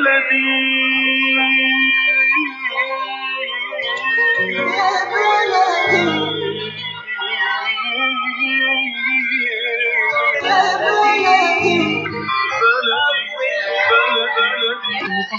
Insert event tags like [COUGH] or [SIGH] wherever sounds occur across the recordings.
le di.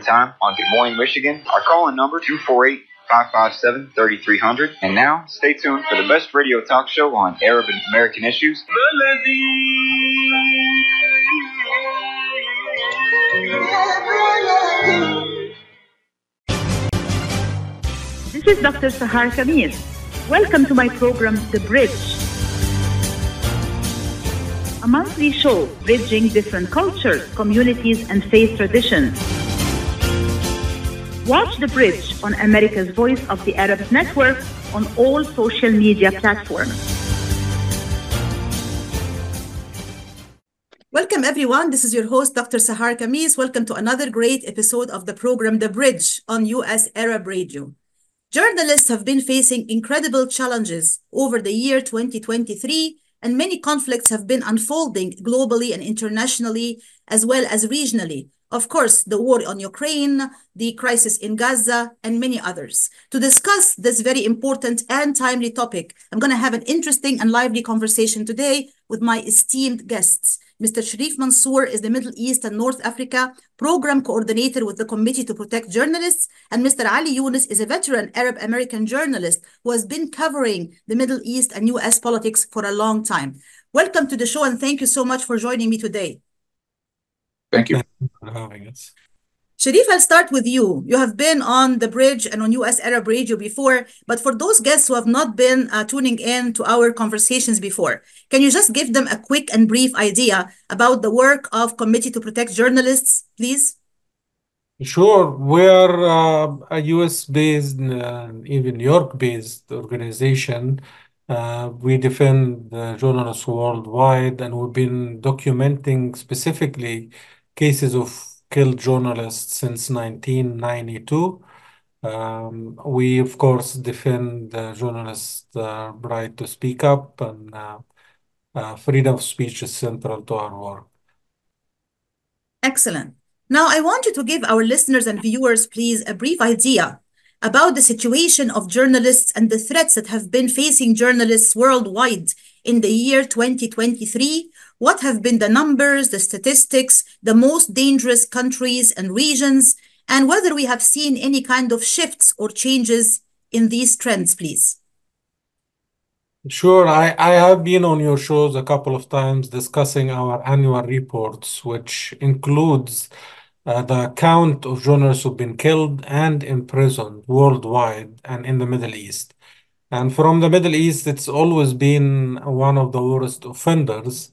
Time on Good Morning Michigan. Our call-in number 248 557 3300. And now, stay tuned for the best radio talk show on Arab and American issues. This is Dr. Sahar Khamis. Welcome to my program, The Bridge. A monthly show bridging different cultures, communities, and faith traditions. Watch The Bridge on America's Voice of the Arabs Network on all social media platforms. Welcome, everyone. This is your host, Dr. Sahar Khamis. Welcome to another great episode of the program The Bridge on US Arab Radio. Journalists have been facing incredible challenges over the year 2023, and many conflicts have been unfolding globally and internationally, as well as regionally. Of course, the war on Ukraine, the crisis in Gaza, and many others. To discuss this very important and timely topic, I'm going to have an interesting and lively conversation today with my esteemed guests. Mr. Sherif Mansour is the Middle East and North Africa Program Coordinator with the Committee to Protect Journalists, and Mr. Ali Younes is a veteran Arab American journalist who has been covering the Middle East and US politics for a long time. Welcome to the show, and thank you so much for joining me today. Thank you. for having us. Sherif, I'll start with you. You have been on the bridge and on US Arab Radio before, but for those guests who have not been uh, tuning in to our conversations before, can you just give them a quick and brief idea about the work of Committee to Protect Journalists, please? Sure, we're uh, a US-based, uh, even New York-based organization. Uh, we defend the journalists worldwide, and we've been documenting specifically cases of killed journalists since 1992. Um, we, of course, defend the journalists' uh, right to speak up, and uh, uh, freedom of speech is central to our work. Excellent. Now, I want you to give our listeners and viewers, please, a brief idea about the situation of journalists and the threats that have been facing journalists worldwide in the year 2023. What have been the numbers, the statistics, the most dangerous countries and regions, and whether we have seen any kind of shifts or changes in these trends, please? Sure, I, I have been on your shows a couple of times discussing our annual reports, which includes uh, the count of journalists who've been killed and imprisoned worldwide and in the Middle East. And from the Middle East, it's always been one of the worst offenders.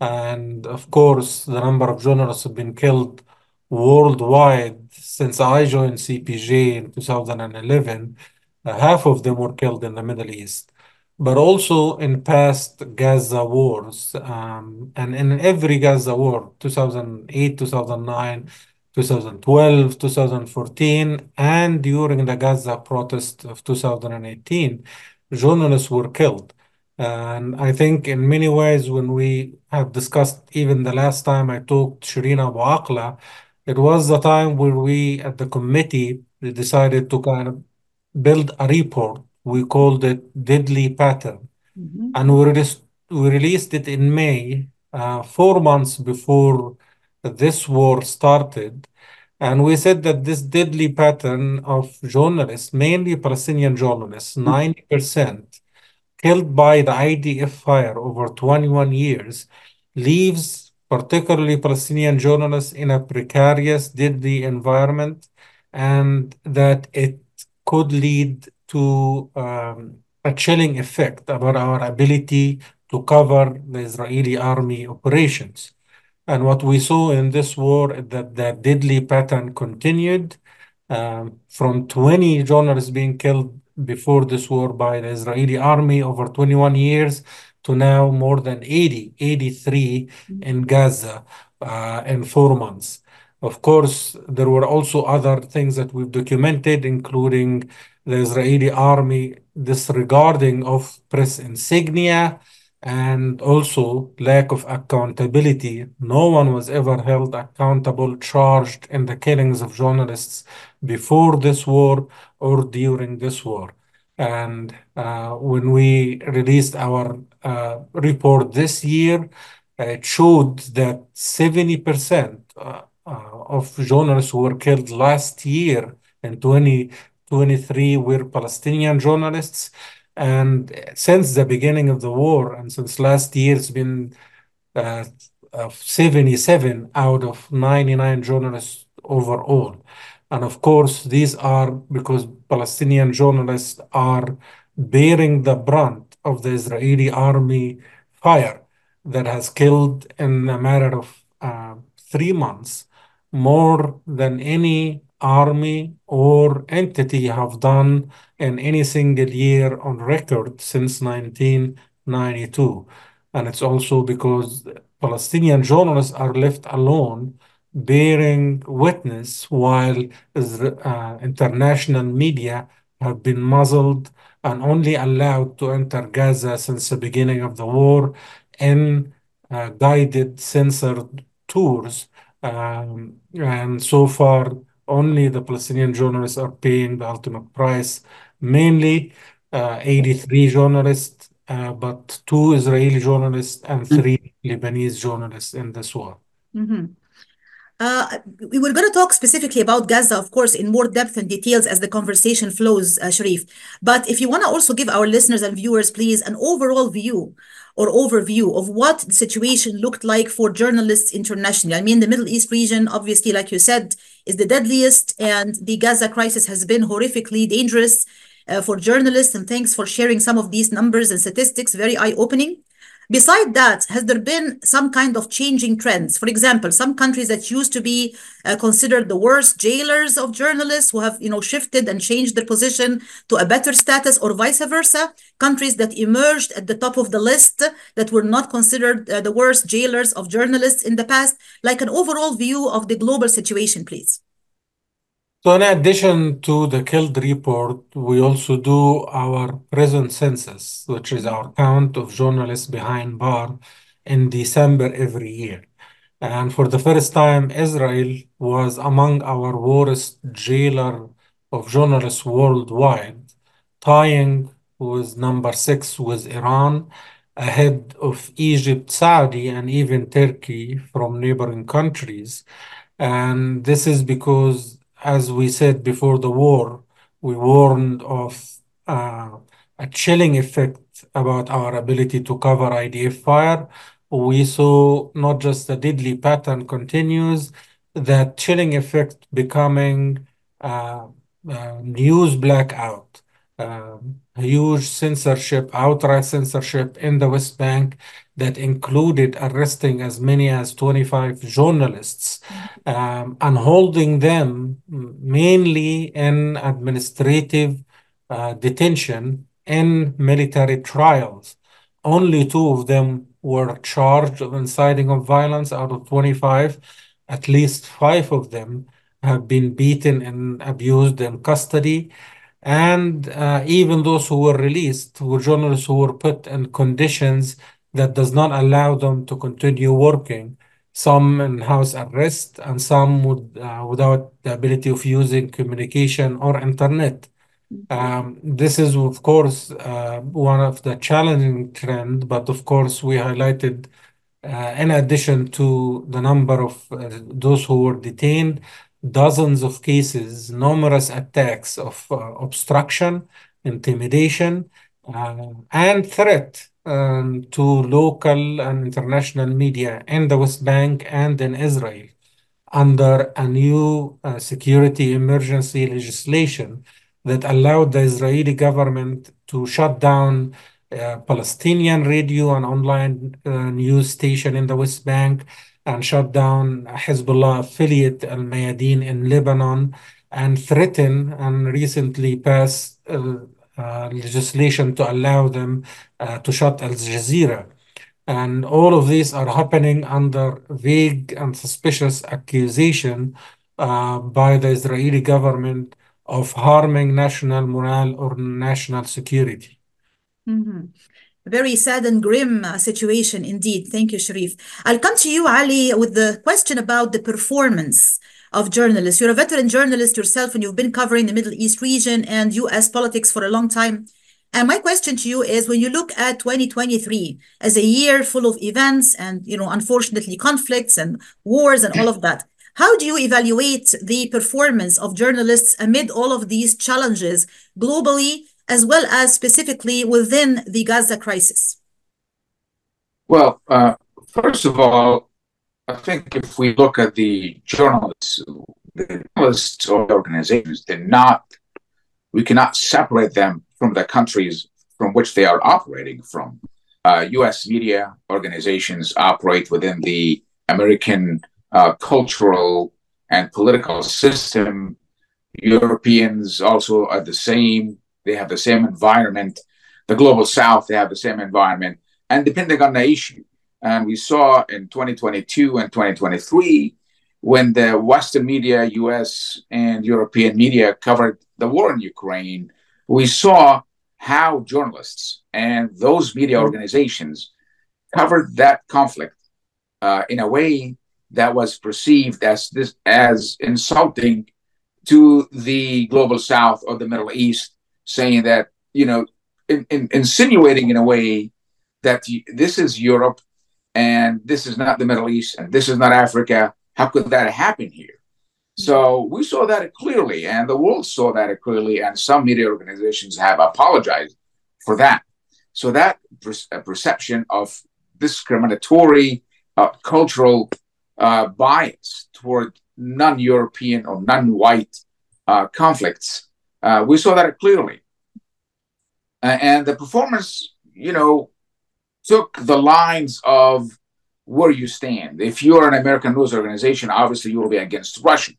And of course, the number of journalists who've been killed worldwide since I joined CPJ in 2011, uh, half of them were killed in the Middle East but also in past Gaza wars. Um, and in every Gaza war, 2008, 2009, 2012, 2014, and during the Gaza protest of 2018, journalists were killed. And I think in many ways, when we have discussed, even the last time I talked to Shireen Abu Akleh, it was the time where we at the committee decided to kind of build a report we called it Deadly Pattern. Mhm. And we released, we released it in May, uh, four months before this war started. And we said that this deadly pattern of journalists, mainly Palestinian journalists, 90% killed by the IDF fire over 21 years, leaves particularly Palestinian journalists in a precarious, deadly environment, and that it could lead to um, a chilling effect about our ability to cover the Israeli army operations. And what we saw in this war is that the deadly pattern continued um, from 20 journalists being killed before this war by the Israeli army over 21 years to now more than 80, 83 in Gaza uh, in four months. Of course, there were also other things that we've documented, including the Israeli army disregarding of press insignia and also lack of accountability. No one was ever held accountable, charged in the killings of journalists before this war or during this war. And uh, when we released our uh, report this year, it showed that 70% uh, of journalists who were killed last year in 2023 were Palestinian journalists. And since the beginning of the war, and since last year, it's been uh, 77 out of 99 journalists overall. And of course, these are because Palestinian journalists are bearing the brunt of the Israeli army fire that has killed in a matter of uh, three months more than any army or entity have done in any single year on record since 1992. And it's also because Palestinian journalists are left alone bearing witness while uh, international media have been muzzled and only allowed to enter Gaza since the beginning of the war in uh, guided censored tours. Um, and so far, only the Palestinian journalists are paying the ultimate price, mainly uh, 83 journalists, uh, but two Israeli journalists and three Lebanese journalists in this war. Mm-hmm. Uh, we were going to talk specifically about Gaza, of course, in more depth and details as the conversation flows, uh, Sherif. But if you want to also give our listeners and viewers, please, an overall view or overview of what the situation looked like for journalists internationally. I mean, the Middle East region, obviously, like you said, is the deadliest, and the Gaza crisis has been horrifically dangerous uh, for journalists. And thanks for sharing some of these numbers and statistics, very eye opening. Beside that, has there been some kind of changing trends? For example, some countries that used to be uh, considered the worst jailers of journalists who have, you know, shifted and changed their position to a better status or vice versa. Countries that emerged at the top of the list that were not considered uh, the worst jailers of journalists in the past. Like an overall view of the global situation, please. So in addition to the killed report, we also do our prison census, which is our count of journalists behind bar in December every year. And for the first time, Israel was among our worst jailer of journalists worldwide, tying with number six with Iran, ahead of Egypt, Saudi, and even Turkey from neighboring countries. And this is because as we said before the war, we warned of uh, a chilling effect about our ability to cover IDF fire. We saw not just the deadly pattern continues, that chilling effect becoming uh, uh, news blackout, um, huge censorship, outright censorship in the West Bank that included arresting as many as 25 journalists um, and holding them mainly in administrative uh, detention in military trials. Only two of them were charged of inciting of violence out of 25. At least five of them have been beaten and abused in custody. And uh, even those who were released were journalists who were put in conditions that does not allow them to continue working. Some in house arrest and some with, uh, without the ability of using communication or internet. Um, this is, of course, uh, one of the challenging trend, but of course, we highlighted uh, in addition to the number of uh, those who were detained, dozens of cases, numerous attacks of uh, obstruction, intimidation, uh, and threat um, to local and international media in the West Bank and in Israel under a new uh, security emergency legislation that allowed the Israeli government to shut down uh, Palestinian radio and online uh, news station in the West Bank and shut down Hezbollah affiliate Al Mayadeen in Lebanon and threaten and recently pass uh, uh, legislation to allow them uh, to shut Al Jazeera. And all of these are happening under vague and suspicious accusation uh, by the Israeli government of harming national morale or national security. Mm-hmm. Very sad and grim uh, situation indeed. Thank you, Sherif. I'll come to you, Ali, with the question about the performance of journalists. You're a veteran journalist yourself, and you've been covering the Middle East region and U.S. politics for a long time. And my question to you is when you look at 2023 as a year full of events and, you know, unfortunately conflicts and wars and all of that, how do you evaluate the performance of journalists amid all of these challenges globally as well as specifically within the Gaza crisis? Well, uh, first of all, I think if we look at the journalists, the journalists or organizations, they're not, we cannot separate them from the countries from which they are operating from. Uh, US media organizations operate within the American uh, cultural and political system. Europeans also are the same they have the same environment. The global south, they have the same environment. And depending on the issue, and we saw in 2022 and 2023, when the Western media, US and European media covered the war in Ukraine, we saw how journalists and those media organizations covered that conflict uh, in a way that was perceived as this as insulting to the global south or the Middle East saying that you know, in, in, insinuating in a way that this is Europe and this is not the Middle East and this is not Africa. How could that happen here? So we saw that clearly, and the world saw that clearly, and some media organizations have apologized for that. So that per- perception of discriminatory uh, cultural uh, bias toward non-European or non-white uh, conflicts uh, we saw that clearly. Uh, and the performance, you know, took the lines of where you stand. If you're an American news organization, obviously you will be against Russian.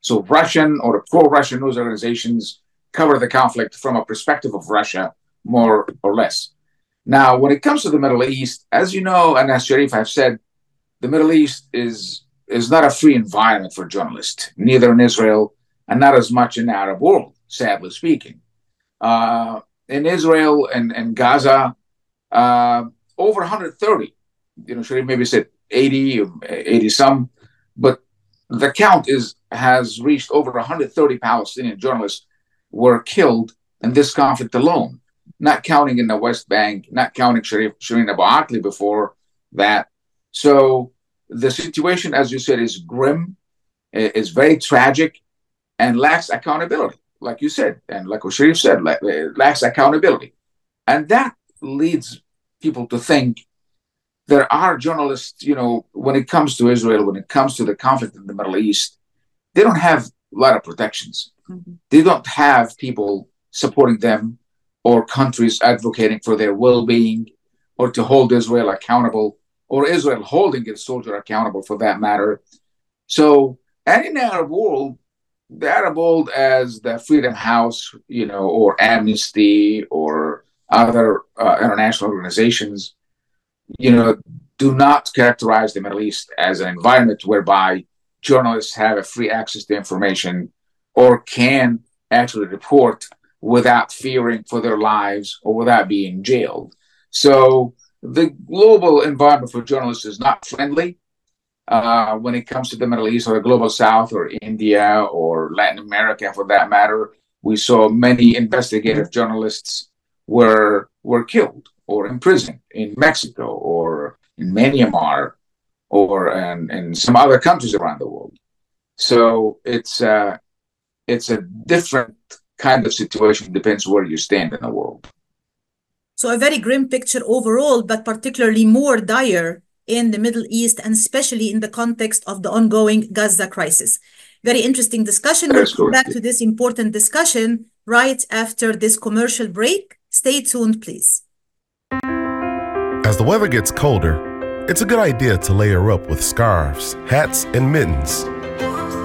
So Russian or pro-Russian news organizations cover the conflict from a perspective of Russia, more or less. Now, when it comes to the Middle East, as you know, and as Sherif have said, the Middle East is is not a free environment for journalists, neither in Israel and not as much in the Arab world sadly speaking. Uh, in Israel and, and Gaza, uh, over 130, you know, have maybe said 80 or 80 some, but the count is has reached over 130 Palestinian journalists were killed in this conflict alone, not counting in the West Bank, not counting Sherif, Shireen Abu Akleh before that. So the situation, as you said, is grim, is very tragic, and lacks accountability like you said, and like Sherif said, lacks accountability. And that leads people to think there are journalists, you know, when it comes to Israel, when it comes to the conflict in the Middle East, they don't have a lot of protections. Mm-hmm. They don't have people supporting them or countries advocating for their well being or to hold Israel accountable or Israel holding its soldier accountable for that matter. So, and in the Arab world, the Arab world as the Freedom House, you know, or Amnesty or other uh, international organizations, you know, do not characterize the Middle East as an environment whereby journalists have a free access to information or can actually report without fearing for their lives or without being jailed. So the global environment for journalists is not friendly uh, when it comes to the Middle East or the global South or India or Latin America, for that matter. We saw many investigative journalists were were killed or imprisoned in Mexico or in Myanmar or in, in some other countries around the world. So it's uh, it's a different kind of situation. Depends where you stand in the world. So a very grim picture overall, but particularly more dire in the Middle East and especially in the context of the ongoing Gaza crisis. Very interesting discussion. We'll come back to this important discussion right after this commercial break. Stay tuned, please. As the weather gets colder, it's a good idea to layer up with scarves, hats, and mittens.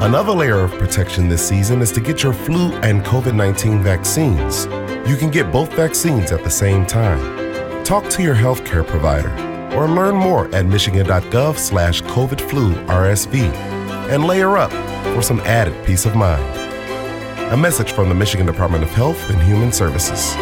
Another layer of protection this season is to get your flu and COVID 19 vaccines. You can get both vaccines at the same time. Talk to your healthcare provider or learn more at michigan.gov slash COVID flu RSV and layer up for some added peace of mind. A message from the Michigan Department of Health and Human Services.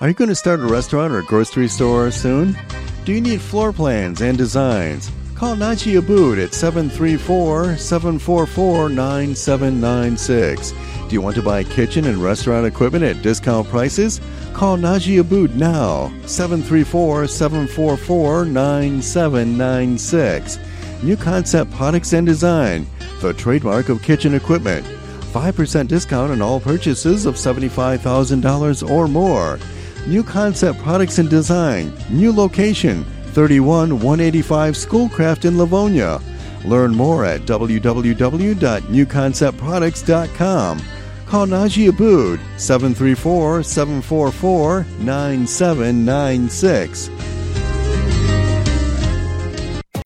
Are you going to start a restaurant or grocery store soon? Do you need floor plans and designs? Call Najee Abood at 734 744 9796. You want to buy kitchen and restaurant equipment at discount prices? Call Najee Abood now, 734 744 9796. New Concept Products and Design, the trademark of kitchen equipment. 5% discount on all purchases of $75,000 or more. New Concept Products and Design, new location, 31 185 Schoolcraft in Livonia. Learn more at www.newconceptproducts.com. Call Najee Abood 734 744 9796.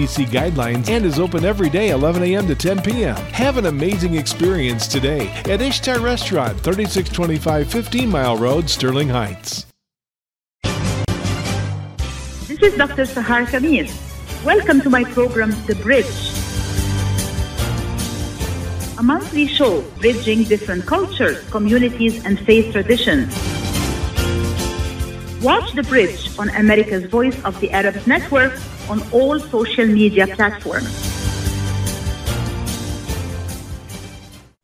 CDC guidelines and is open every day 11 a.m. to 10 p.m. Have an amazing experience today at Ishtar Restaurant, 3625 15 Mile Road, Sterling Heights. This is Dr. Sahar Khamis. Welcome to my program, The Bridge. A monthly show bridging different cultures, communities, and faith traditions. Watch The Bridge on America's Voice of the Arabs Network on all social media platforms.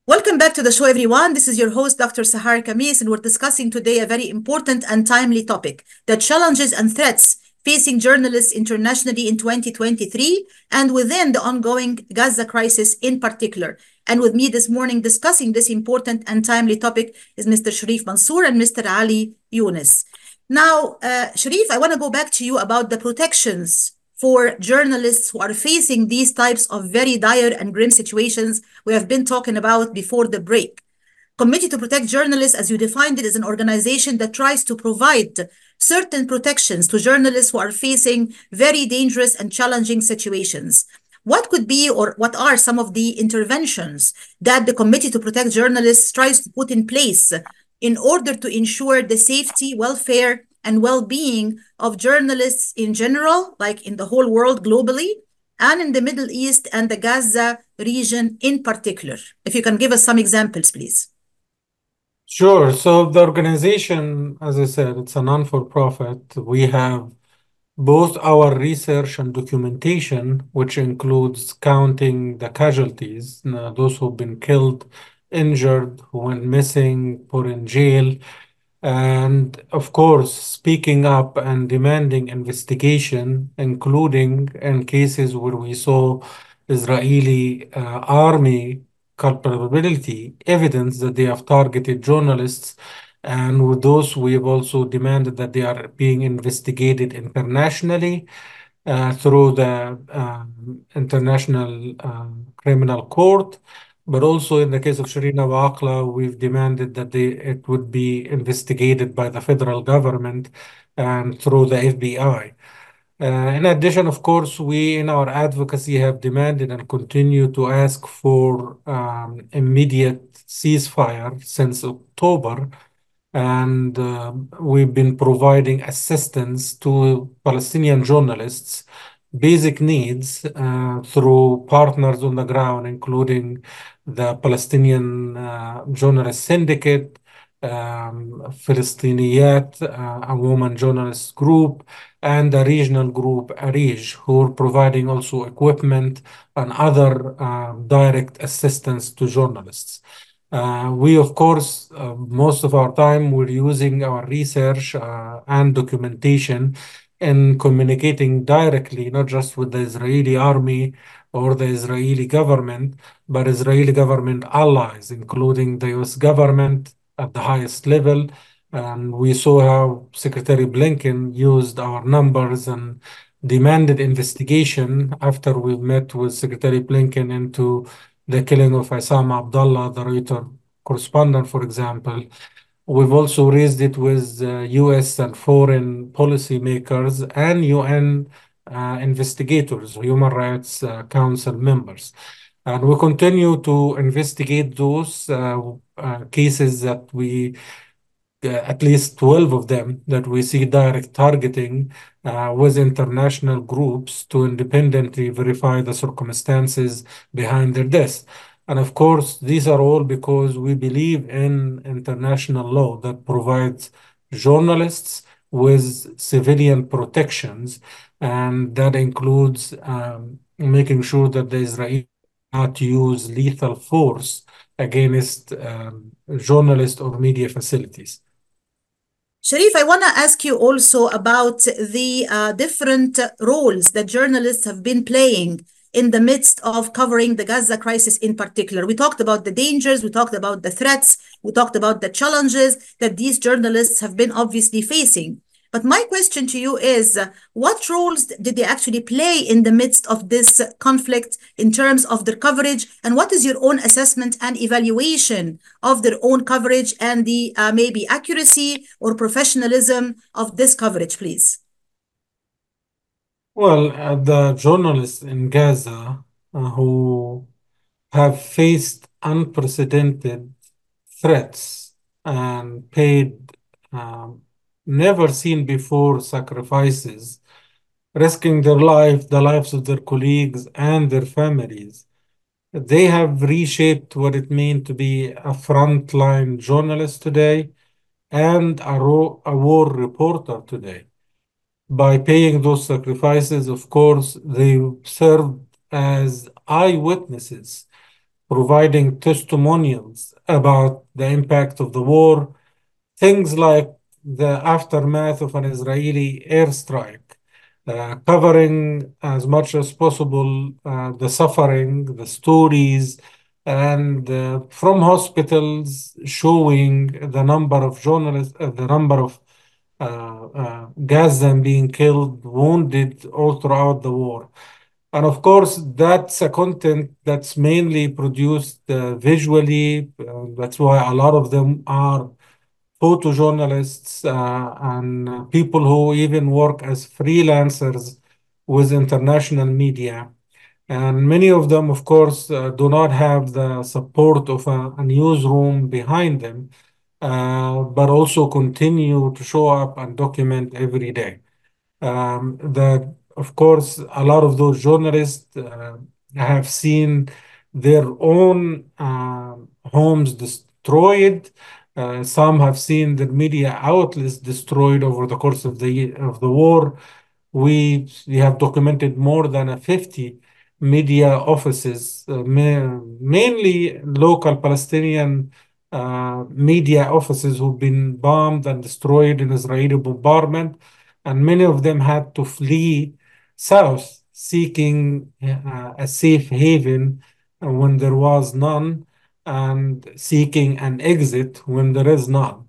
Welcome back to the show, everyone. This is your host, Dr. Sahar Khamis, and we're discussing today a very important and timely topic the challenges and threats facing journalists internationally in 2023 and within the ongoing Gaza crisis in particular. And with me this morning discussing this important and timely topic is Mr. Sherif Mansour and Mr. Ali Younes. Now, uh, Sherif, I want to go back to you about the protections for journalists who are facing these types of very dire and grim situations we have been talking about before the break. Committee to Protect Journalists, as you defined it, is an organization that tries to provide certain protections to journalists who are facing very dangerous and challenging situations. What could be or what are some of the interventions that the Committee to Protect Journalists tries to put in place in order to ensure the safety, welfare, and well-being of journalists in general, like in the whole world globally, and in the Middle East and the Gaza region in particular. If you can give us some examples, please. Sure. So the organization, as I said, it's a non-for-profit. We have both our research and documentation, which includes counting the casualties, those who've been killed, injured, who went missing, put in jail, and of course, speaking up and demanding investigation, including in cases where we saw Israeli uh, army culpability evidence that they have targeted journalists. And with those, we have also demanded that they are being investigated internationally uh, through the uh, International uh, Criminal Court. But also in the case of Shireen Abu Akleh, we've demanded that they, it would be investigated by the federal government and through the FBI. Uh, in addition, of course, we in our advocacy have demanded and continue to ask for um, immediate ceasefire since October. And uh, we've been providing assistance to Palestinian journalists, basic needs uh, through partners on the ground, including the Palestinian uh, Journalist Syndicate, um, Palestiniyat, uh, a woman journalist group, and a regional group, Arij, who are providing also equipment and other uh, direct assistance to journalists. Uh, we, of course, uh, most of our time we're using our research uh, and documentation in communicating directly, not just with the Israeli army or the Israeli government, but Israeli government allies, including the US government at the highest level. And we saw how Secretary Blinken used our numbers and demanded investigation after we met with Secretary Blinken into the killing of Osama Abdullah, the Reuters correspondent, for example. We've also raised it with US and foreign policymakers and UN uh, investigators, Human Rights uh, Council members. And we continue to investigate those uh, cases that we at least 12 of them that we see direct targeting uh, with international groups to independently verify the circumstances behind their deaths. And of course, these are all because we believe in international law that provides journalists with civilian protections, and that includes um, making sure that the Israeli not use lethal force against um, journalists or media facilities. Sherif, I want to ask you also about the uh, different roles that journalists have been playing in the midst of covering the Gaza crisis in particular. We talked about the dangers, we talked about the threats, we talked about the challenges that these journalists have been obviously facing. But my question to you is uh, what roles did they actually play in the midst of this conflict in terms of their coverage? And what is your own assessment and evaluation of their own coverage and the uh, maybe accuracy or professionalism of this coverage, please? Well, uh, the journalists in Gaza uh, who have faced unprecedented threats and paid um, never seen before sacrifices, risking their life, the lives of their colleagues and their families. They have reshaped what it means to be a frontline journalist today and a, a war reporter today. By paying those sacrifices, of course, they served as eyewitnesses, providing testimonials about the impact of the war, things like the aftermath of an Israeli airstrike, uh, covering as much as possible uh, the suffering, the stories, and uh, from hospitals showing the number of journalists, uh, the number of Gazan being killed, wounded all throughout the war. And of course, that's a content that's mainly produced visually. that's why a lot of them are photojournalists uh, and people who even work as freelancers with international media. And many of them, of course, uh, do not have the support of a, a newsroom behind them, uh, but also continue to show up and document every day. Um, the, of course, a lot of those journalists uh, have seen their own uh, homes destroyed, uh, some have seen the media outlets destroyed over the course of the of the war. We we have documented more than a 50 media offices, uh, ma mainly local Palestinian uh, media offices who've been bombed and destroyed in Israeli bombardment, and many of them had to flee south, seeking uh, a safe haven when there was none and seeking an exit when there is none.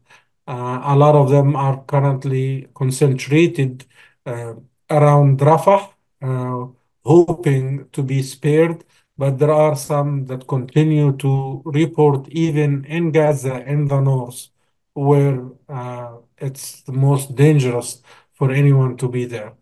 Uh, a lot of them are currently concentrated uh, around Rafah, uh, hoping to be spared, but there are some that continue to report even in Gaza in the north, where uh, it's the most dangerous for anyone to be there.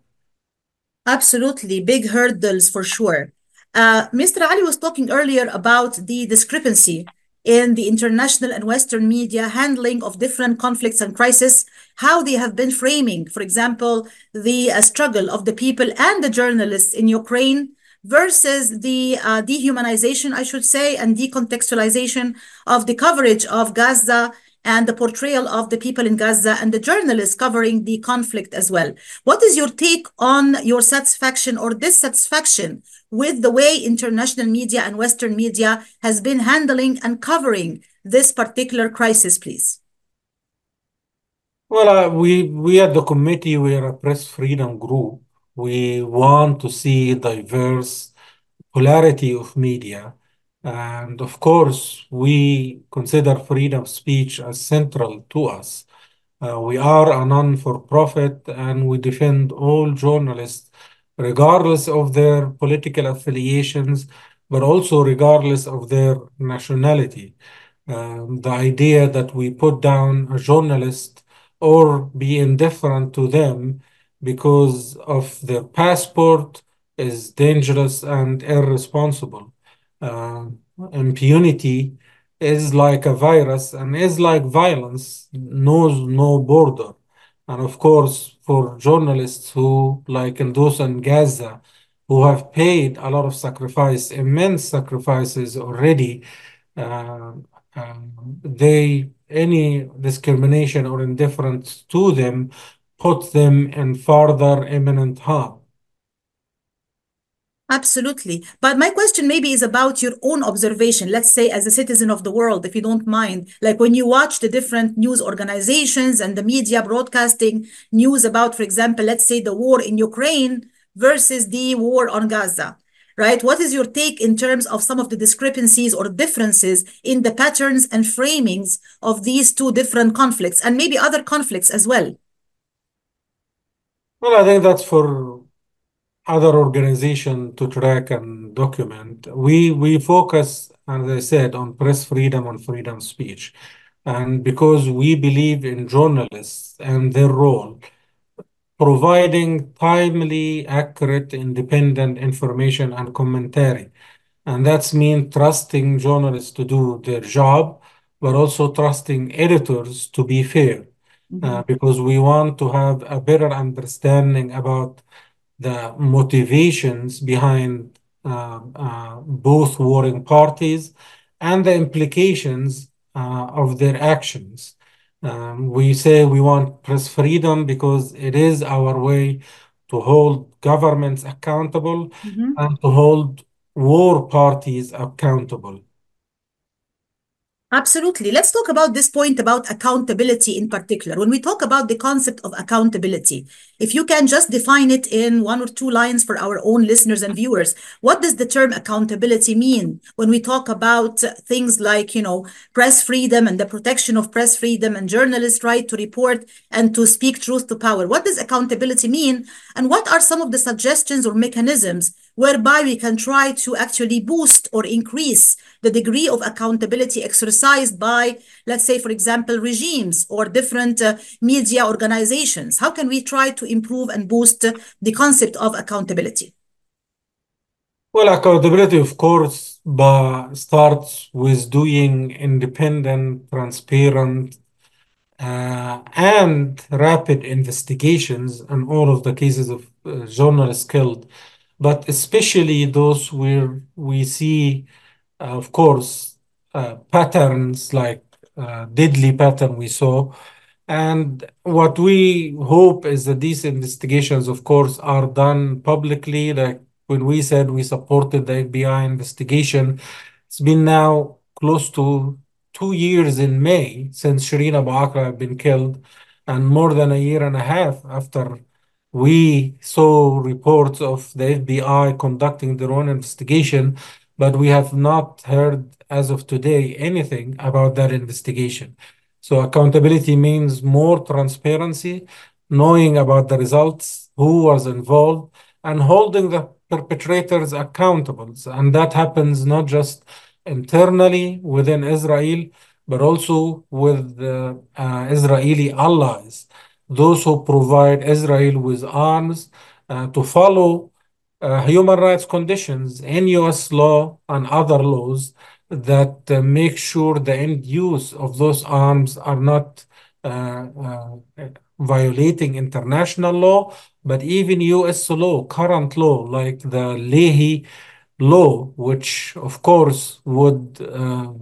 Absolutely, big hurdles for sure. Uh, Mr. Ali was talking earlier about the discrepancy in the international and Western media handling of different conflicts and crises, how they have been framing, for example, the uh, struggle of the people and the journalists in Ukraine versus the uh, dehumanization, I should say, and decontextualization of the coverage of Gaza and the portrayal of the people in Gaza and the journalists covering the conflict as well. What is your take on your satisfaction or dissatisfaction with the way international media and Western media has been handling and covering this particular crisis, please? Well, uh, we we at the committee we are a press freedom group. We want to see diverse polarity of media, and of course, we consider freedom of speech as central to us. Uh, we are a non-for-profit, and we defend all journalists, regardless of their political affiliations, but also regardless of their nationality. Um, the idea that we put down a journalist or be indifferent to them because of their passport is dangerous and irresponsible. Uh, impunity is like a virus and is like violence, knows no border. And of course, for journalists who, like in those in Gaza, who have paid a lot of sacrifice, immense sacrifices already, uh, um, they any discrimination or indifference to them put them in further imminent harm. Absolutely. But my question maybe is about your own observation. Let's say, as a citizen of the world, if you don't mind, like when you watch the different news organizations and the media broadcasting news about, for example, let's say the war in Ukraine versus the war on Gaza, right? What is your take in terms of some of the discrepancies or differences in the patterns and framings of these two different conflicts and maybe other conflicts as well? Well, I think that's for other organization to track and document. We we focus, as I said, on press freedom and freedom of speech. And because we believe in journalists and their role, providing timely, accurate, independent information and commentary. And that's mean trusting journalists to do their job, but also trusting editors to be fair. Mm -hmm. uh, because we want to have a better understanding about the motivations behind uh, uh, both warring parties and the implications uh, of their actions. Um, we say we want press freedom because it is our way to hold governments accountable mm -hmm. and to hold war parties accountable. Absolutely. Let's talk about this point about accountability in particular. When we talk about the concept of accountability, if you can just define it in one or two lines for our own listeners and viewers, what does the term accountability mean when we talk about things like, you know, press freedom and the protection of press freedom and journalists' right to report and to speak truth to power? What does accountability mean? And what are some of the suggestions or mechanisms whereby we can try to actually boost or increase the degree of accountability exercised by, let's say, for example, regimes or different uh, media organizations? How can we try to improve and boost uh, the concept of accountability? Well, accountability, of course, starts with doing independent, transparent, uh, and rapid investigations on all of the cases of uh, journalists killed but especially those where we see, uh, of course, uh, patterns like uh, deadly pattern we saw. And what we hope is that these investigations, of course, are done publicly. Like when we said we supported the FBI investigation, it's been now close to two years in May since Shireen Abu Akleh had been killed, and more than a year and a half after we saw reports of the FBI conducting their own investigation, but we have not heard as of today anything about that investigation. So accountability means more transparency, knowing about the results, who was involved, and holding the perpetrators accountable. And that happens not just internally within Israel, but also with the uh, Israeli allies those who provide Israel with arms uh, to follow uh, human rights conditions in US law and other laws that uh, make sure the end use of those arms are not uh, uh, violating international law, but even US law, current law, like the Leahy law, which of course would uh,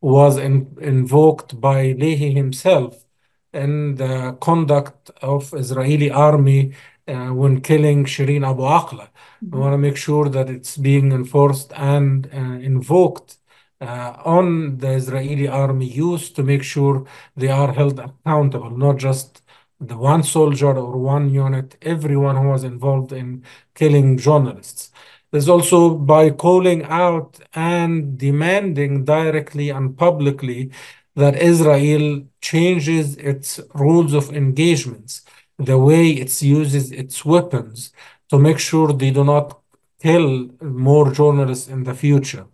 was in, invoked by Leahy himself in the conduct of Israeli army uh, when killing Shireen Abu Akleh. We want to make sure that it's being enforced and uh, invoked uh, on the Israeli army use to make sure they are held accountable, not just the one soldier or one unit, everyone who was involved in killing journalists. There's also by calling out and demanding directly and publicly that Israel changes its rules of engagements, the way it uses its weapons to make sure they do not kill more journalists in the future.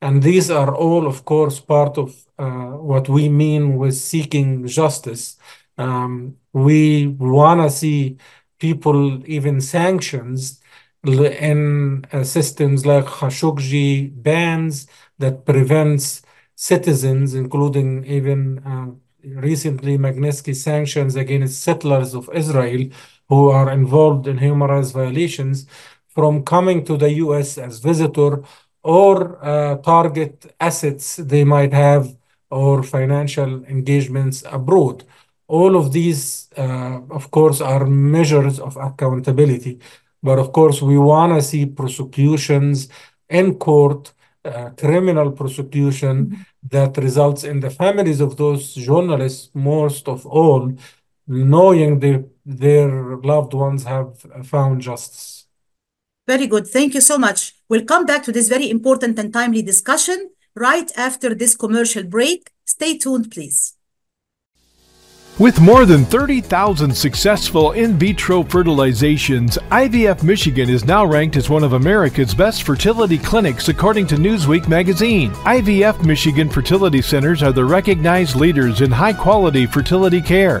And these are all, of course, part of uh, what we mean with seeking justice. Um, we want to see people even sanctions in uh, systems like Khashoggi bans that prevents citizens, including even uh, recently Magnitsky sanctions against settlers of Israel who are involved in human rights violations from coming to the US as visitor or uh, target assets they might have or financial engagements abroad. All of these, uh, of course, are measures of accountability. But of course, we want to see prosecutions in court, uh, criminal prosecution that results in the families of those journalists, most of all, knowing they, their loved ones have found justice. Very good. Thank you so much. We'll come back to this very important and timely discussion right after this commercial break. Stay tuned, please. With more than 30,000 successful in vitro fertilizations, IVF Michigan is now ranked as one of America's best fertility clinics according to Newsweek magazine. IVF Michigan fertility centers are the recognized leaders in high quality fertility care.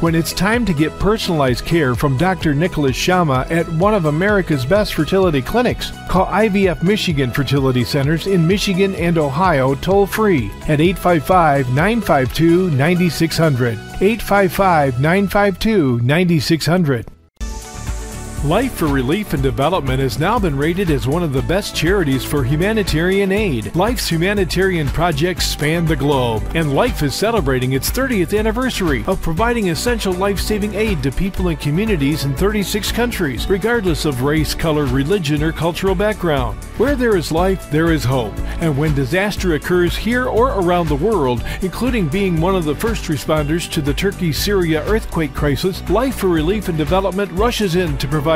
When it's time to get personalized care from Dr. Nicholas Shama at one of America's best fertility clinics, call IVF Michigan Fertility Centers in Michigan and Ohio toll free at 855 952 9600. 855 952 9600. Life for Relief and Development has now been rated as one of the best charities for humanitarian aid. Life's humanitarian projects span the globe, and Life is celebrating its 30th anniversary of providing essential life saving aid to people and communities in 36 countries, regardless of race, color, religion, or cultural background. Where there is life, there is hope, and when disaster occurs here or around the world, including being one of the first responders to the Turkey Syria earthquake crisis, Life for Relief and Development rushes in to provide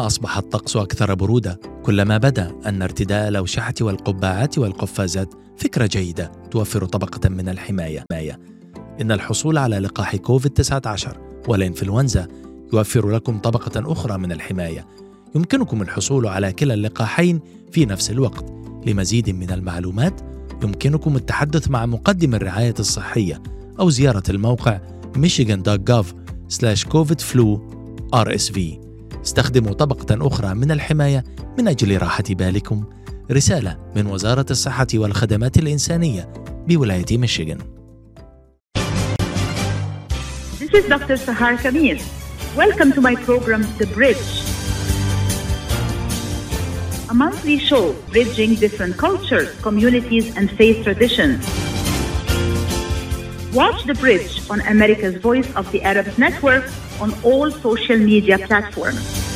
أصبح الطقس أكثر برودة كلما بدا أن ارتداء الأوشحة والقبعات والقفازات فكرة جيدة توفر طبقة من الحماية. إن الحصول على لقاح كوفيد-19 والإنفلونزا يوفر لكم طبقة أخرى من الحماية. يمكنكم الحصول على كلا اللقاحين في نفس الوقت. لمزيد من المعلومات يمكنكم التحدث مع مقدم الرعاية الصحية أو زيارة الموقع michigan.gov/covidflu RSV استخدموا طبقة أخرى من الحماية من أجل راحة بالكم رسالة من وزارة الصحة والخدمات الإنسانية بولاية ميشيغان This is Dr. Sahar Kamir. Welcome to my program, The Bridge. A monthly show bridging different cultures, communities, and faith traditions. Watch The Bridge on America's Voice of the Arab Network on all social media platforms.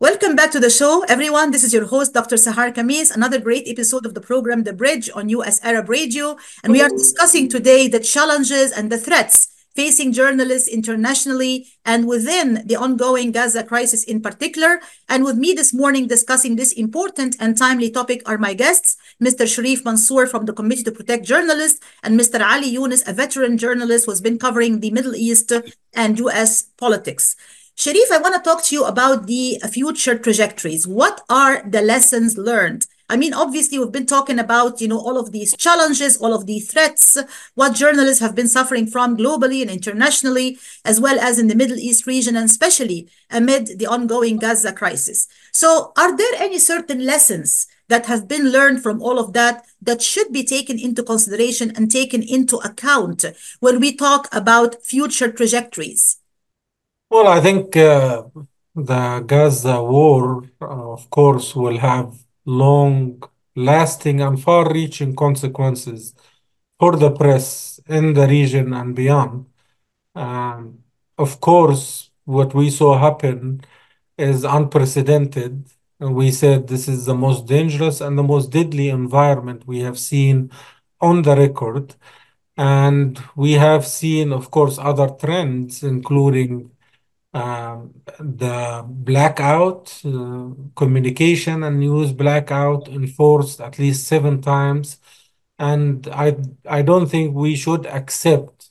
Welcome back to the show, everyone. This is your host, Dr. Sahar Khamis, another great episode of the program The Bridge on US Arab Radio. And we are discussing today the challenges and the threats facing journalists internationally and within the ongoing Gaza crisis in particular. And with me this morning discussing this important and timely topic are my guests, Mr. Sherif Mansour from the Committee to Protect Journalists and Mr. Ali Younes, a veteran journalist who has been covering the Middle East and US politics. Sherif, I want to talk to you about the future trajectories. What are the lessons learned? I mean, obviously, we've been talking about, you know, all of these challenges, all of the threats, what journalists have been suffering from globally and internationally, as well as in the Middle East region, and especially amid the ongoing Gaza crisis. So, are there any certain lessons that have been learned from all of that that should be taken into consideration and taken into account when we talk about future trajectories? Well, I think uh, the Gaza war, uh, of course, will have long lasting and far reaching consequences for the press in the region and beyond. Um, of course, what we saw happen is unprecedented. We said this is the most dangerous and the most deadly environment we have seen on the record. And we have seen, of course, other trends, including um, the blackout, uh, communication and news blackout enforced at least seven times. And I, I don't think we should accept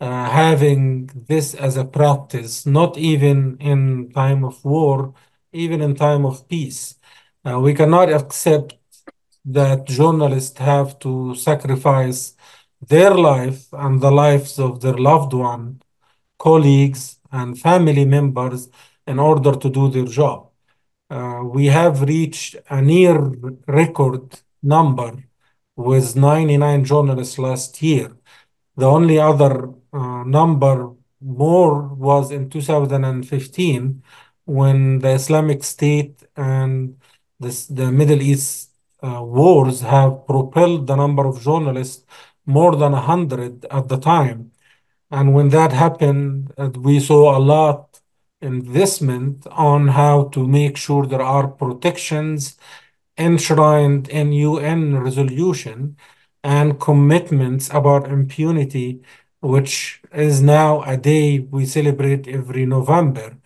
uh, having this as a practice, not even in time of war, even in time of peace. Uh, we cannot accept that journalists have to sacrifice their life and the lives of their loved one, colleagues, and family members in order to do their job. Uh, we have reached a near record number with 99 journalists last year. The only other uh, number more was in 2015 when the Islamic State and this, the Middle East uh, wars have propelled the number of journalists more than 100 at the time. And when that happened, uh, we saw a lot investment on how to make sure there are protections enshrined in UN resolution and commitments about impunity, which is now a day we celebrate every November.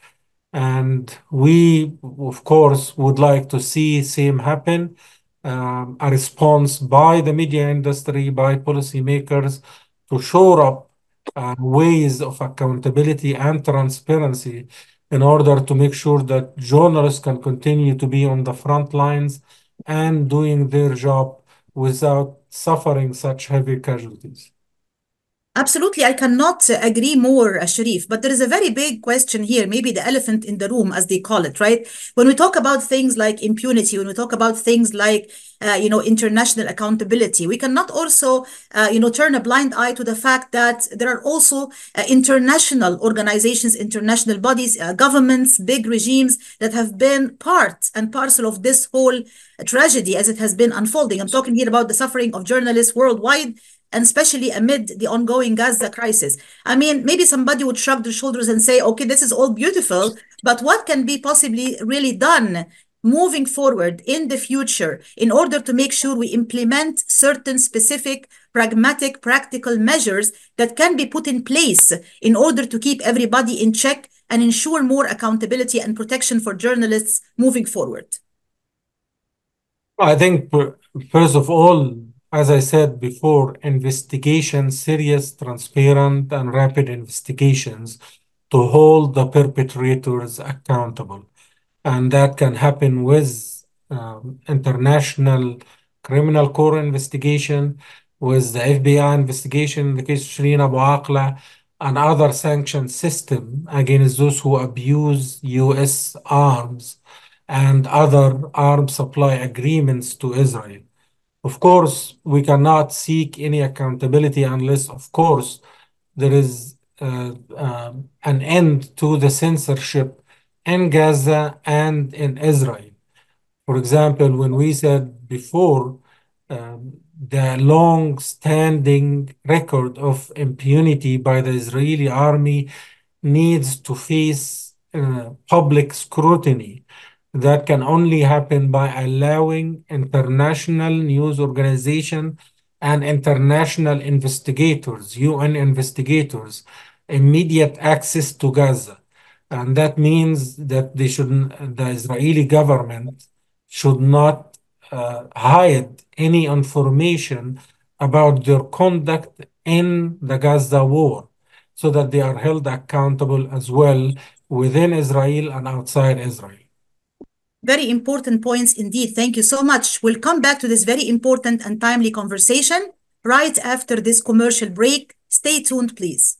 And we, of course, would like to see same happen, um, a response by the media industry, by policymakers to shore up uh, ways of accountability and transparency in order to make sure that journalists can continue to be on the front lines and doing their job without suffering such heavy casualties. Absolutely, I cannot agree more, Sherif. But there is a very big question here, maybe the elephant in the room, as they call it, right? When we talk about things like impunity, when we talk about things like, uh, you know, international accountability, we cannot also, uh, you know, turn a blind eye to the fact that there are also uh, international organizations, international bodies, uh, governments, big regimes that have been part and parcel of this whole tragedy as it has been unfolding. I'm talking here about the suffering of journalists worldwide and especially amid the ongoing Gaza crisis. I mean, maybe somebody would shrug their shoulders and say, okay, this is all beautiful, but what can be possibly really done moving forward in the future in order to make sure we implement certain specific, pragmatic, practical measures that can be put in place in order to keep everybody in check and ensure more accountability and protection for journalists moving forward? I think, first of all, as I said before, investigations, serious, transparent, and rapid investigations to hold the perpetrators accountable. And that can happen with um, international criminal court investigation, with the FBI investigation in the case of Shireen Abu Akleh, and other sanction system against those who abuse U.S. arms and other arms supply agreements to Israel. Of course, we cannot seek any accountability unless, of course, there is uh, uh, an end to the censorship in Gaza and in Israel. For example, when we said before um, the long-standing record of impunity by the Israeli army needs to face uh, public scrutiny that can only happen by allowing international news organization and international investigators, UN investigators, immediate access to Gaza. And that means that they should, the Israeli government should not uh, hide any information about their conduct in the Gaza war so that they are held accountable as well within Israel and outside Israel. Very important points indeed. Thank you so much. We'll come back to this very important and timely conversation right after this commercial break. Stay tuned, please.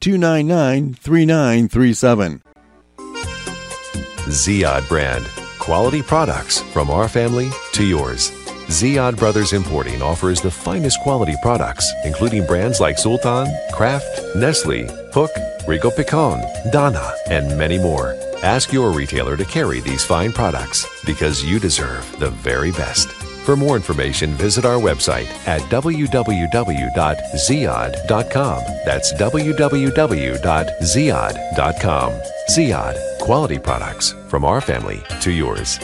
248-299-3937. Ziyad brand. Quality products from our family to yours. Ziyad Brothers Importing offers the finest quality products, including brands like Sultan, Kraft, Nestle, Hook, Rico Picon, Dana, and many more. Ask your retailer to carry these fine products because you deserve the very best. For more information, visit our website at www.ziyad.com. That's www.ziyad.com. Ziyad, quality products from our family to yours.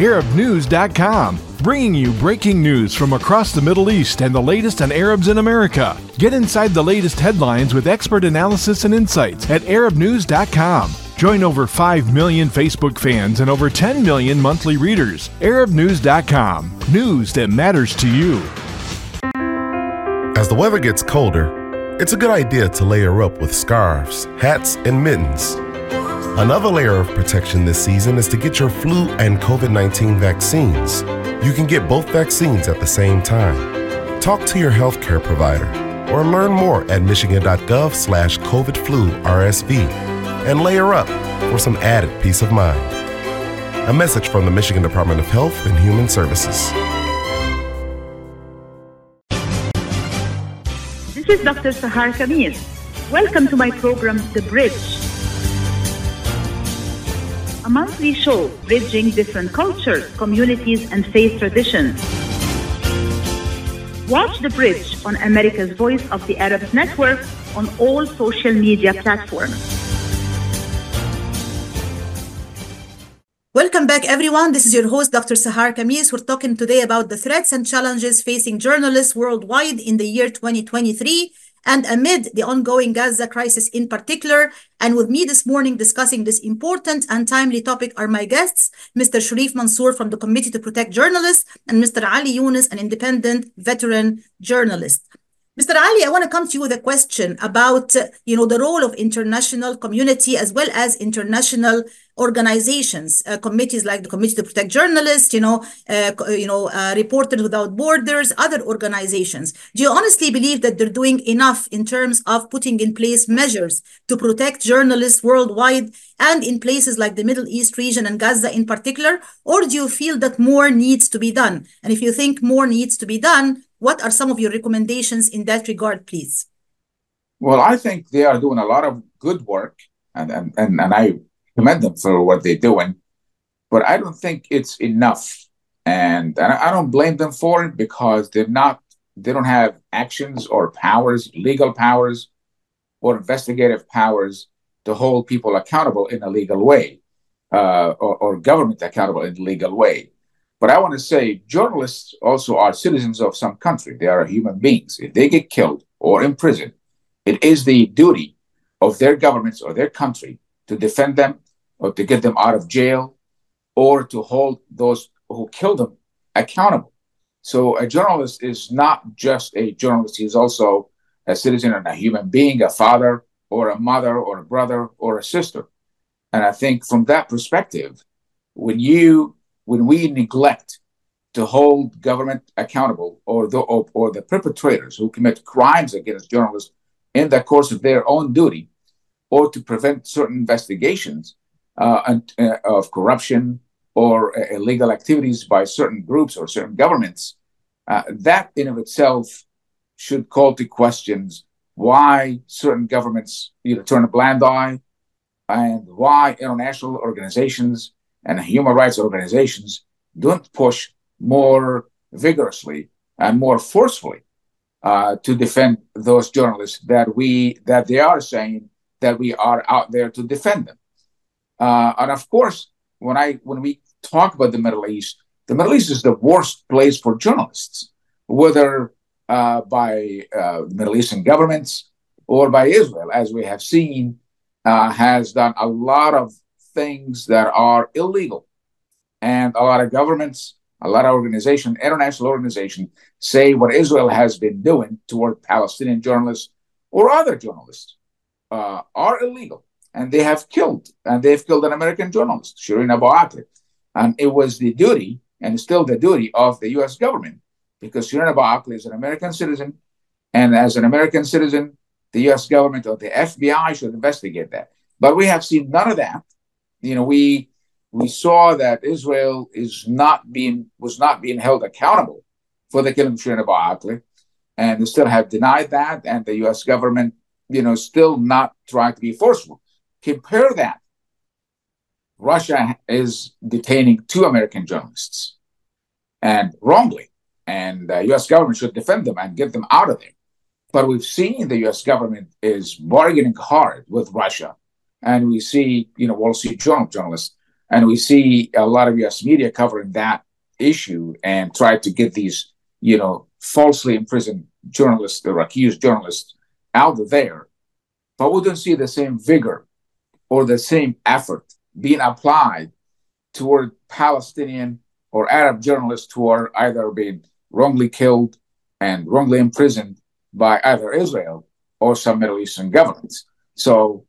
ArabNews.com, bringing you breaking news from across the Middle East and the latest on Arabs in America. Get inside the latest headlines with expert analysis and insights at ArabNews.com. Join over 5 million Facebook fans and over 10 million monthly readers. ArabNews.com, news that matters to you. As the weather gets colder, it's a good idea to layer up with scarves, hats, and mittens. Another layer of protection this season is to get your flu and COVID 19 vaccines. You can get both vaccines at the same time. Talk to your healthcare provider or learn more at michigan.gov slash COVID flu RSV and layer up for some added peace of mind. A message from the Michigan Department of Health and Human Services. This is Dr. Sahar Khamis. Welcome to my program, The Bridge a monthly show bridging different cultures, communities, and faith traditions. Watch The Bridge on America's Voice of the Arabs Network on all social media platforms. Welcome back, everyone. This is your host, Dr. Sahar Khamis. We're talking today about the threats and challenges facing journalists worldwide in the year 2023 and amid the ongoing Gaza crisis in particular. And with me this morning discussing this important and timely topic are my guests, Mr. Sherif Mansour from the Committee to Protect Journalists and Mr. Ali Younes, an independent veteran journalist. Mr. Ali, I want to come to you with a question about, you know, the role of international community as well as international organizations, uh, committees like the Committee to Protect Journalists, you know, uh, you know, uh, Reporters Without Borders, other organizations. Do you honestly believe that they're doing enough in terms of putting in place measures to protect journalists worldwide and in places like the Middle East region and Gaza in particular? Or do you feel that more needs to be done? And if you think more needs to be done, what are some of your recommendations in that regard, please? Well, I think they are doing a lot of good work, and and and, and I commend them for what they're doing. But I don't think it's enough, and, I don't blame them for it because they're not. They don't have actions or powers, legal powers, or investigative powers to hold people accountable in a legal way uh, or, or government accountable in a legal way. But I want to say journalists also are citizens of some country. They are human beings. If they get killed or imprisoned, it is the duty of their governments or their country to defend them or to get them out of jail or to hold those who killed them accountable. So a journalist is not just a journalist, he's also a citizen and a human being, a father or a mother or a brother or a sister. And I think from that perspective, when you when we neglect to hold government accountable or the or, or the perpetrators who commit crimes against journalists in the course of their own duty, or to prevent certain investigations of corruption or uh, illegal activities by certain groups or certain governments, uh, that in of itself should call to questions why certain governments either turn a blind eye and why international organizations and human rights organizations don't push more vigorously and more forcefully uh, to defend those journalists that we that they are saying that we are out there to defend them. Uh, and of course, when I when we talk about the Middle East, the Middle East is the worst place for journalists, whether uh, by uh, Middle Eastern governments or by Israel, as we have seen, uh, has done a lot of things that are illegal, and a lot of governments, a lot of organizations, international organizations, say what Israel has been doing toward Palestinian journalists or other journalists uh, are illegal and they have killed, and they've killed an American journalist, Shireen Abu Akleh. And it was the duty, and still the duty, of the US government, because Shireen Abu Akleh is an American citizen, and as an American citizen, the US government or the FBI should investigate that. But we have seen none of that. You know, we we saw that Israel is not being was not being held accountable for the killing of Shireen Abu Akleh, and they still have denied that, and the US government, you know, still not trying to be forceful. Compare that. Russia is detaining two American journalists, and wrongly, and the U.S. government should defend them and get them out of there. But we've seen the U.S. government is bargaining hard with Russia, and we see, you know, Wall Street Journal journalists, and we see a lot of U.S. media covering that issue and try to get these, you know, falsely imprisoned journalists or accused journalists out of there. But we don't see the same vigor or the same effort being applied toward Palestinian or Arab journalists who are either being wrongly killed and wrongly imprisoned by either Israel or some Middle Eastern governments. So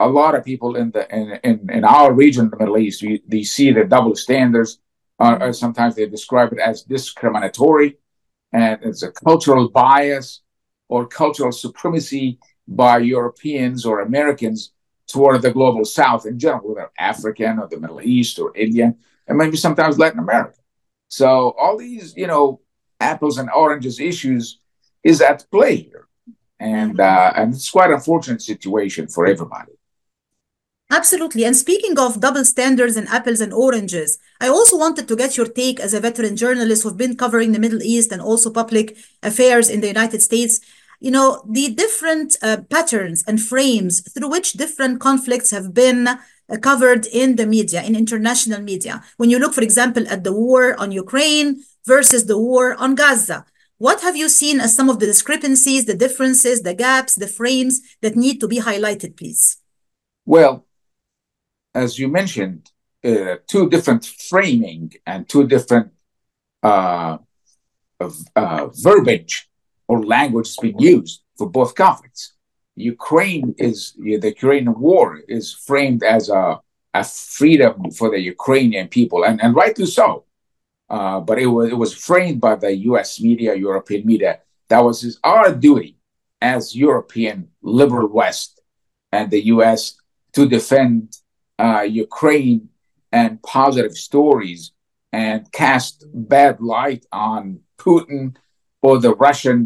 a lot of people in the in, in, in our region, the Middle East, we, they see the double standards. Uh, sometimes they describe it as discriminatory, and it's a cultural bias or cultural supremacy by Europeans or Americans toward the global south in general, whether African or the Middle East or Indian, and maybe sometimes Latin America. So all these, you know, apples and oranges issues is at play here. And uh, and it's quite unfortunate situation for everybody. Absolutely. And speaking of double standards and apples and oranges, I also wanted to get your take as a veteran journalist who've been covering the Middle East and also public affairs in the United States you know, the different uh, patterns and frames through which different conflicts have been uh, covered in the media, in international media. When you look, for example, at the war on Ukraine versus the war on Gaza, what have you seen as some of the discrepancies, the differences, the gaps, the frames that need to be highlighted, please? Well, as you mentioned, uh, two different framing and two different uh, uh, verbiage or language being used for both conflicts. Ukraine is the Ukrainian war is framed as a, a freedom for the Ukrainian people, and, and rightly so. Uh, but it was it was framed by the U.S. media, European media. That was his, our duty as European liberal West and the U.S. to defend uh, Ukraine and positive stories and cast bad light on Putin or the Russian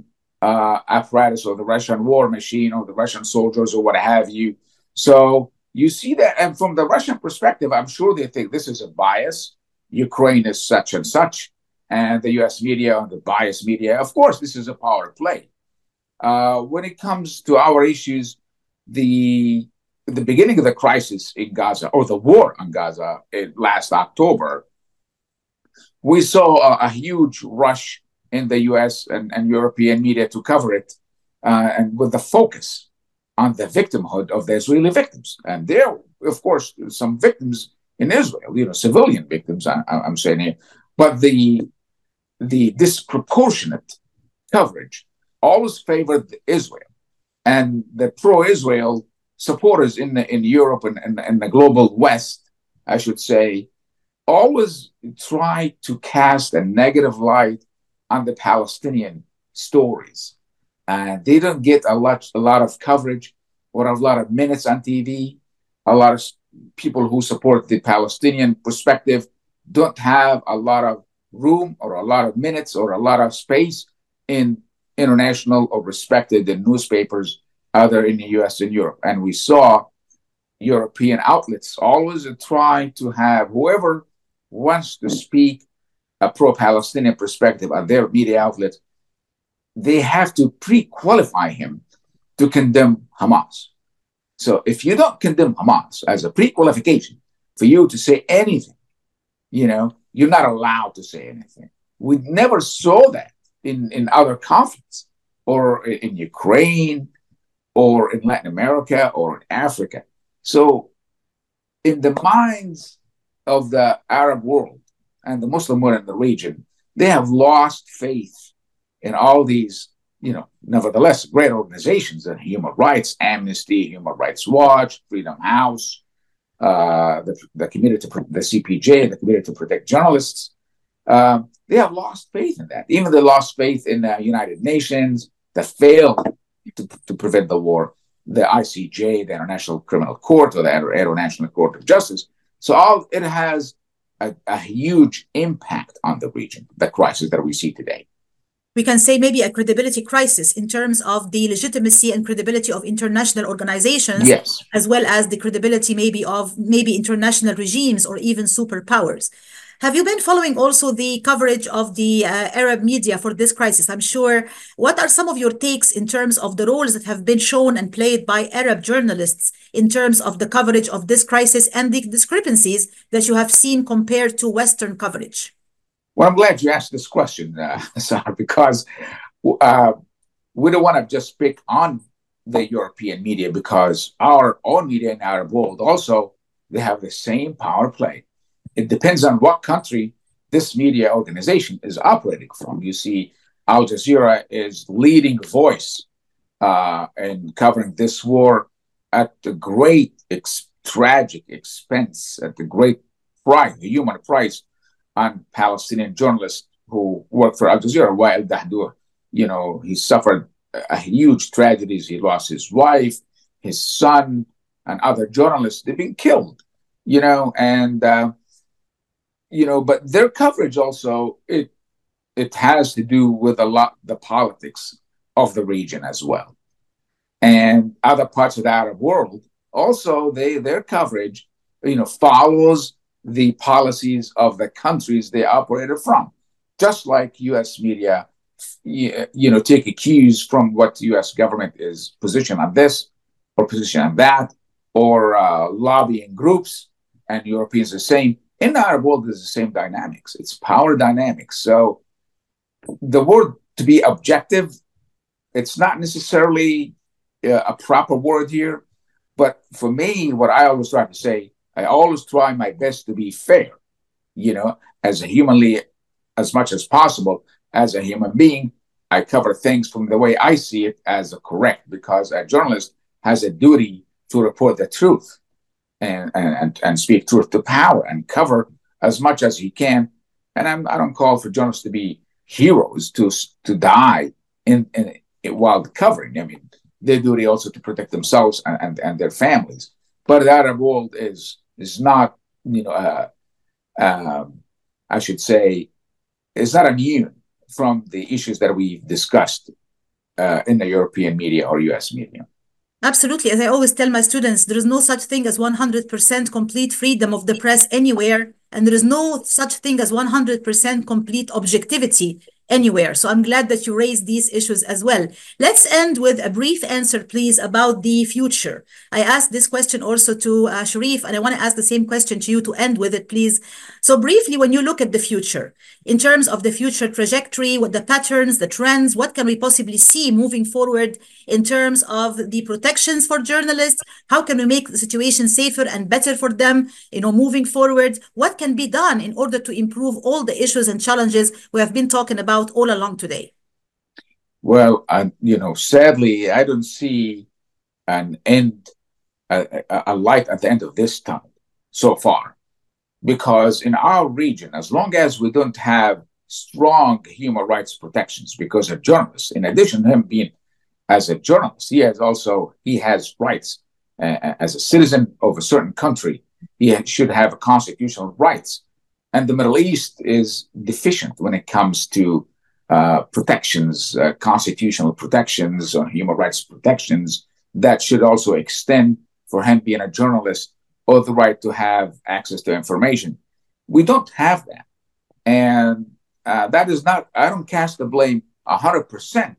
uh, apparatus or the Russian war machine or the Russian soldiers or what have you. So you see that, and from the Russian perspective, I'm sure they think this is a bias. Ukraine is such and such, and the U.S. media and the bias media. Of course, this is a power play. Uh, when it comes to our issues, the the beginning of the crisis in Gaza or the war on Gaza in last October, we saw a, a huge rush in the U.S. and, and European media to cover it, uh, and with the focus on the victimhood of the Israeli victims. And there, of course, some victims in Israel, you know, civilian victims. I, am saying here, but the the disproportionate coverage always favored Israel and the pro-Israel supporters in the, in Europe and, and, and the global West, I should say, always try to cast a negative light on the Palestinian stories. And they don't get a lot a lot of coverage or a lot of minutes on TV. A lot of people who support the Palestinian perspective don't have a lot of room or a lot of minutes or a lot of space in international or respected newspapers either in the US and Europe. And we saw European outlets always trying to have whoever wants to speak a pro-Palestinian perspective on their media outlet, they have to pre-qualify him to condemn Hamas. So if you don't condemn Hamas as a pre-qualification for you to say anything, you know, you're not allowed to say anything. We never saw that in, in other conflicts or in Ukraine or in Latin America or in Africa. So, in the minds of the Arab world and the Muslim world in the region, they have lost faith in all these, you know, nevertheless, great organizations and human rights, Amnesty, Human Rights Watch, Freedom House, uh, the, the committee to the CPJ, the committee to protect journalists. Um, they have lost faith in that. Even they lost faith in the United Nations that failed to, to prevent the war, the ICJ, the International Criminal Court, or the International Court of Justice. So all it has a, a huge impact on the region, the crisis that we see today we can say maybe a credibility crisis in terms of the legitimacy and credibility of international organizations yes. as well as the credibility maybe of maybe international regimes or even superpowers have you been following also the coverage of the uh, Arab media for this crisis? I'm sure. What are some of your takes in terms of the roles that have been shown and played by Arab journalists in terms of the coverage of this crisis and the discrepancies that you have seen compared to Western coverage? Well, I'm glad you asked this question, uh, [LAUGHS] because uh, we don't want to just pick on the European media because our own media in Arab world also they have the same power play it depends on what country this media organization is operating from. You see, Al Jazeera is leading voice uh, in covering this war at the great ex- tragic expense, at the great price, the human price on Palestinian journalists who work for Al Jazeera. Wael Dahdouh, you know, he suffered a huge tragedies. He lost his wife, his son, and other journalists. They've been killed, you know, and uh, you know, but their coverage also it it has to do with a lot the politics of the region as well, and other parts of the Arab world. Also, they their coverage, you know, follows the policies of the countries they operated from, just like U.S. media, you know, take a cues from what the U.S. government is position on this or position on that, or uh, lobbying groups, and Europeans the same in the Arab world, there's the same dynamics. It's power dynamics. So the word to be objective, it's not necessarily uh, a proper word here. But for me, what I always try to say, I always try my best to be fair, you know, as humanly, as much as possible, as a human being. I cover things from the way I see it as correct because a journalist has a duty to report the truth and, and, and speak truth to power and cover as much as he can. And I'm, I do not call for journalists to be heroes to to die in, in, in while covering. I mean, their duty also to protect themselves and, and, and their families. But Arab world is is not, you know, uh, um, I should say, is not immune from the issues that we've discussed uh, in the European media or U.S. media. Absolutely. As I always tell my students, there is no such thing as 100% complete freedom of the press anywhere. And there is no such thing as 100% complete objectivity anywhere. So I'm glad that you raised these issues as well. Let's end with a brief answer, please, about the future. I asked this question also to uh, Sherif, and I want to ask the same question to you to end with it, please. So briefly, when you look at the future, in terms of the future trajectory, what the patterns, the trends, what can we possibly see moving forward in terms of the protections for journalists? How can we make the situation safer and better for them, you know, moving forward? What can be done in order to improve all the issues and challenges we have been talking about all along today? Well, I, you know, sadly, I don't see an end, a, a light at the end of this tunnel so far because in our region, as long as we don't have strong human rights protections, because a journalist, in addition to him being as a journalist, he has also he has rights uh, as a citizen of a certain country. He should have constitutional rights, and the Middle East is deficient when it comes to uh, protections, uh, constitutional protections, or human rights protections that should also extend for him being a journalist or the right to have access to information. We don't have that. And uh, that is not, I don't cast the blame 100%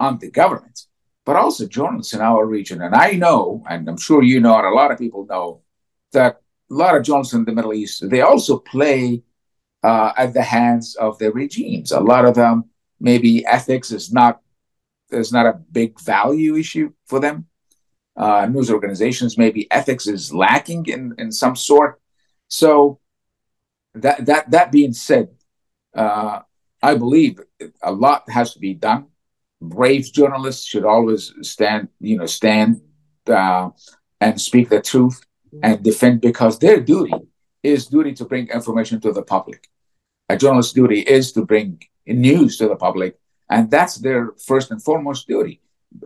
on the government, but also journalists in our region. And I know, and I'm sure you know, and a lot of people know, that a lot of journalists in the Middle East, they also play uh, at the hands of their regimes. A lot of them, maybe ethics is not is not a big value issue for them uh, news organizations, maybe ethics is lacking in, in some sort. So that that that being said, uh, I believe a lot has to be done. Brave journalists should always stand, you know, stand uh, and speak the truth and defend because their duty is duty to bring information to the public. A journalist's duty is to bring news to the public, and that's their first and foremost duty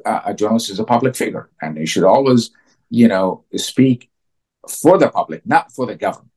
uh, a journalist is a public figure and he should always, you know, speak for the public, not for the government.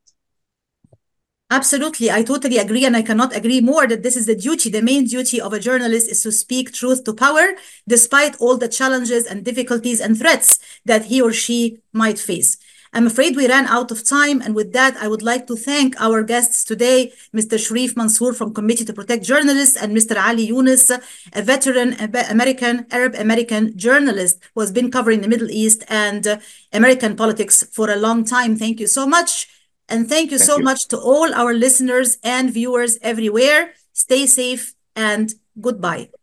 Absolutely. I totally agree. And I cannot agree more that this is the duty. The main duty of a journalist is to speak truth to power, despite all the challenges and difficulties and threats that he or she might face. I'm afraid we ran out of time. And with that, I would like to thank our guests today, Mr. Sherif Mansour from Committee to Protect Journalists and Mr. Ali Younes, a veteran American, Arab American journalist who has been covering the Middle East and uh, American politics for a long time. Thank you so much. And thank you thank so you. much to all our listeners and viewers everywhere. Stay safe and goodbye.